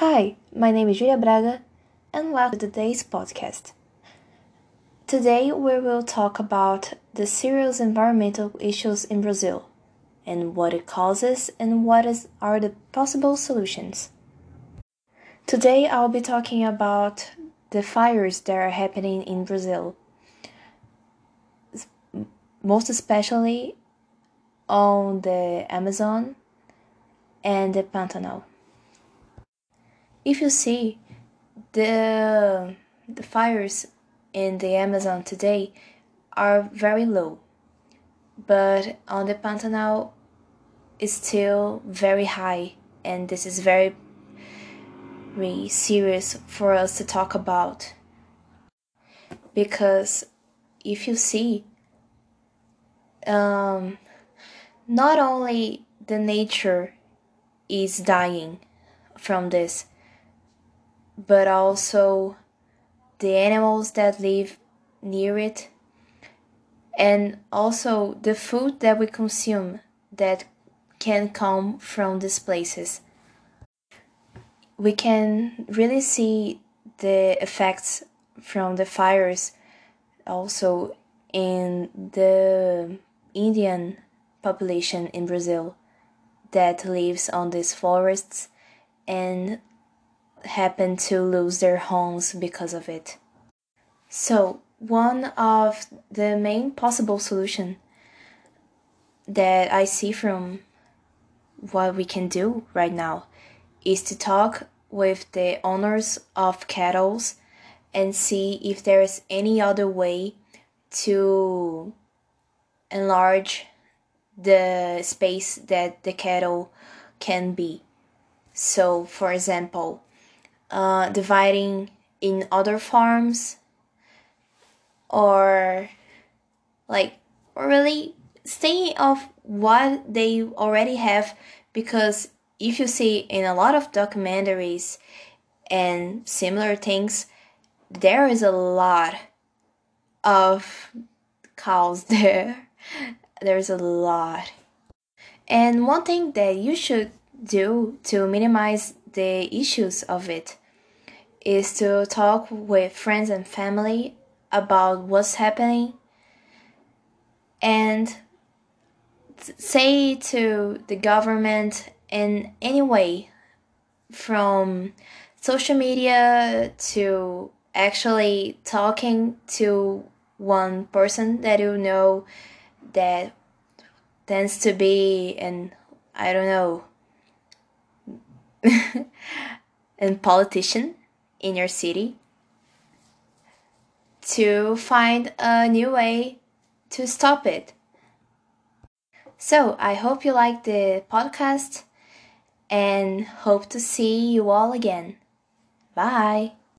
Hi, my name is Julia Braga, and welcome to today's podcast. Today we will talk about the serious environmental issues in Brazil and what it causes and what is, are the possible solutions. Today I'll be talking about the fires that are happening in Brazil, most especially on the Amazon and the Pantanal. If you see the the fires in the Amazon today are very low, but on the Pantanal is still very high, and this is very really serious for us to talk about. Because if you see um, not only the nature is dying from this but also the animals that live near it, and also the food that we consume that can come from these places. We can really see the effects from the fires also in the Indian population in Brazil that lives on these forests and happen to lose their homes because of it. So, one of the main possible solution that I see from what we can do right now is to talk with the owners of cattle and see if there is any other way to enlarge the space that the cattle can be. So, for example, uh, dividing in other farms or like really staying off what they already have? Because if you see in a lot of documentaries and similar things there is a lot of cows there. There's a lot. And one thing that you should do to minimize the issues of it is to talk with friends and family about what's happening and say to the government in any way from social media to actually talking to one person that you know that tends to be an I don't know a politician in your city to find a new way to stop it. So, I hope you like the podcast and hope to see you all again. Bye.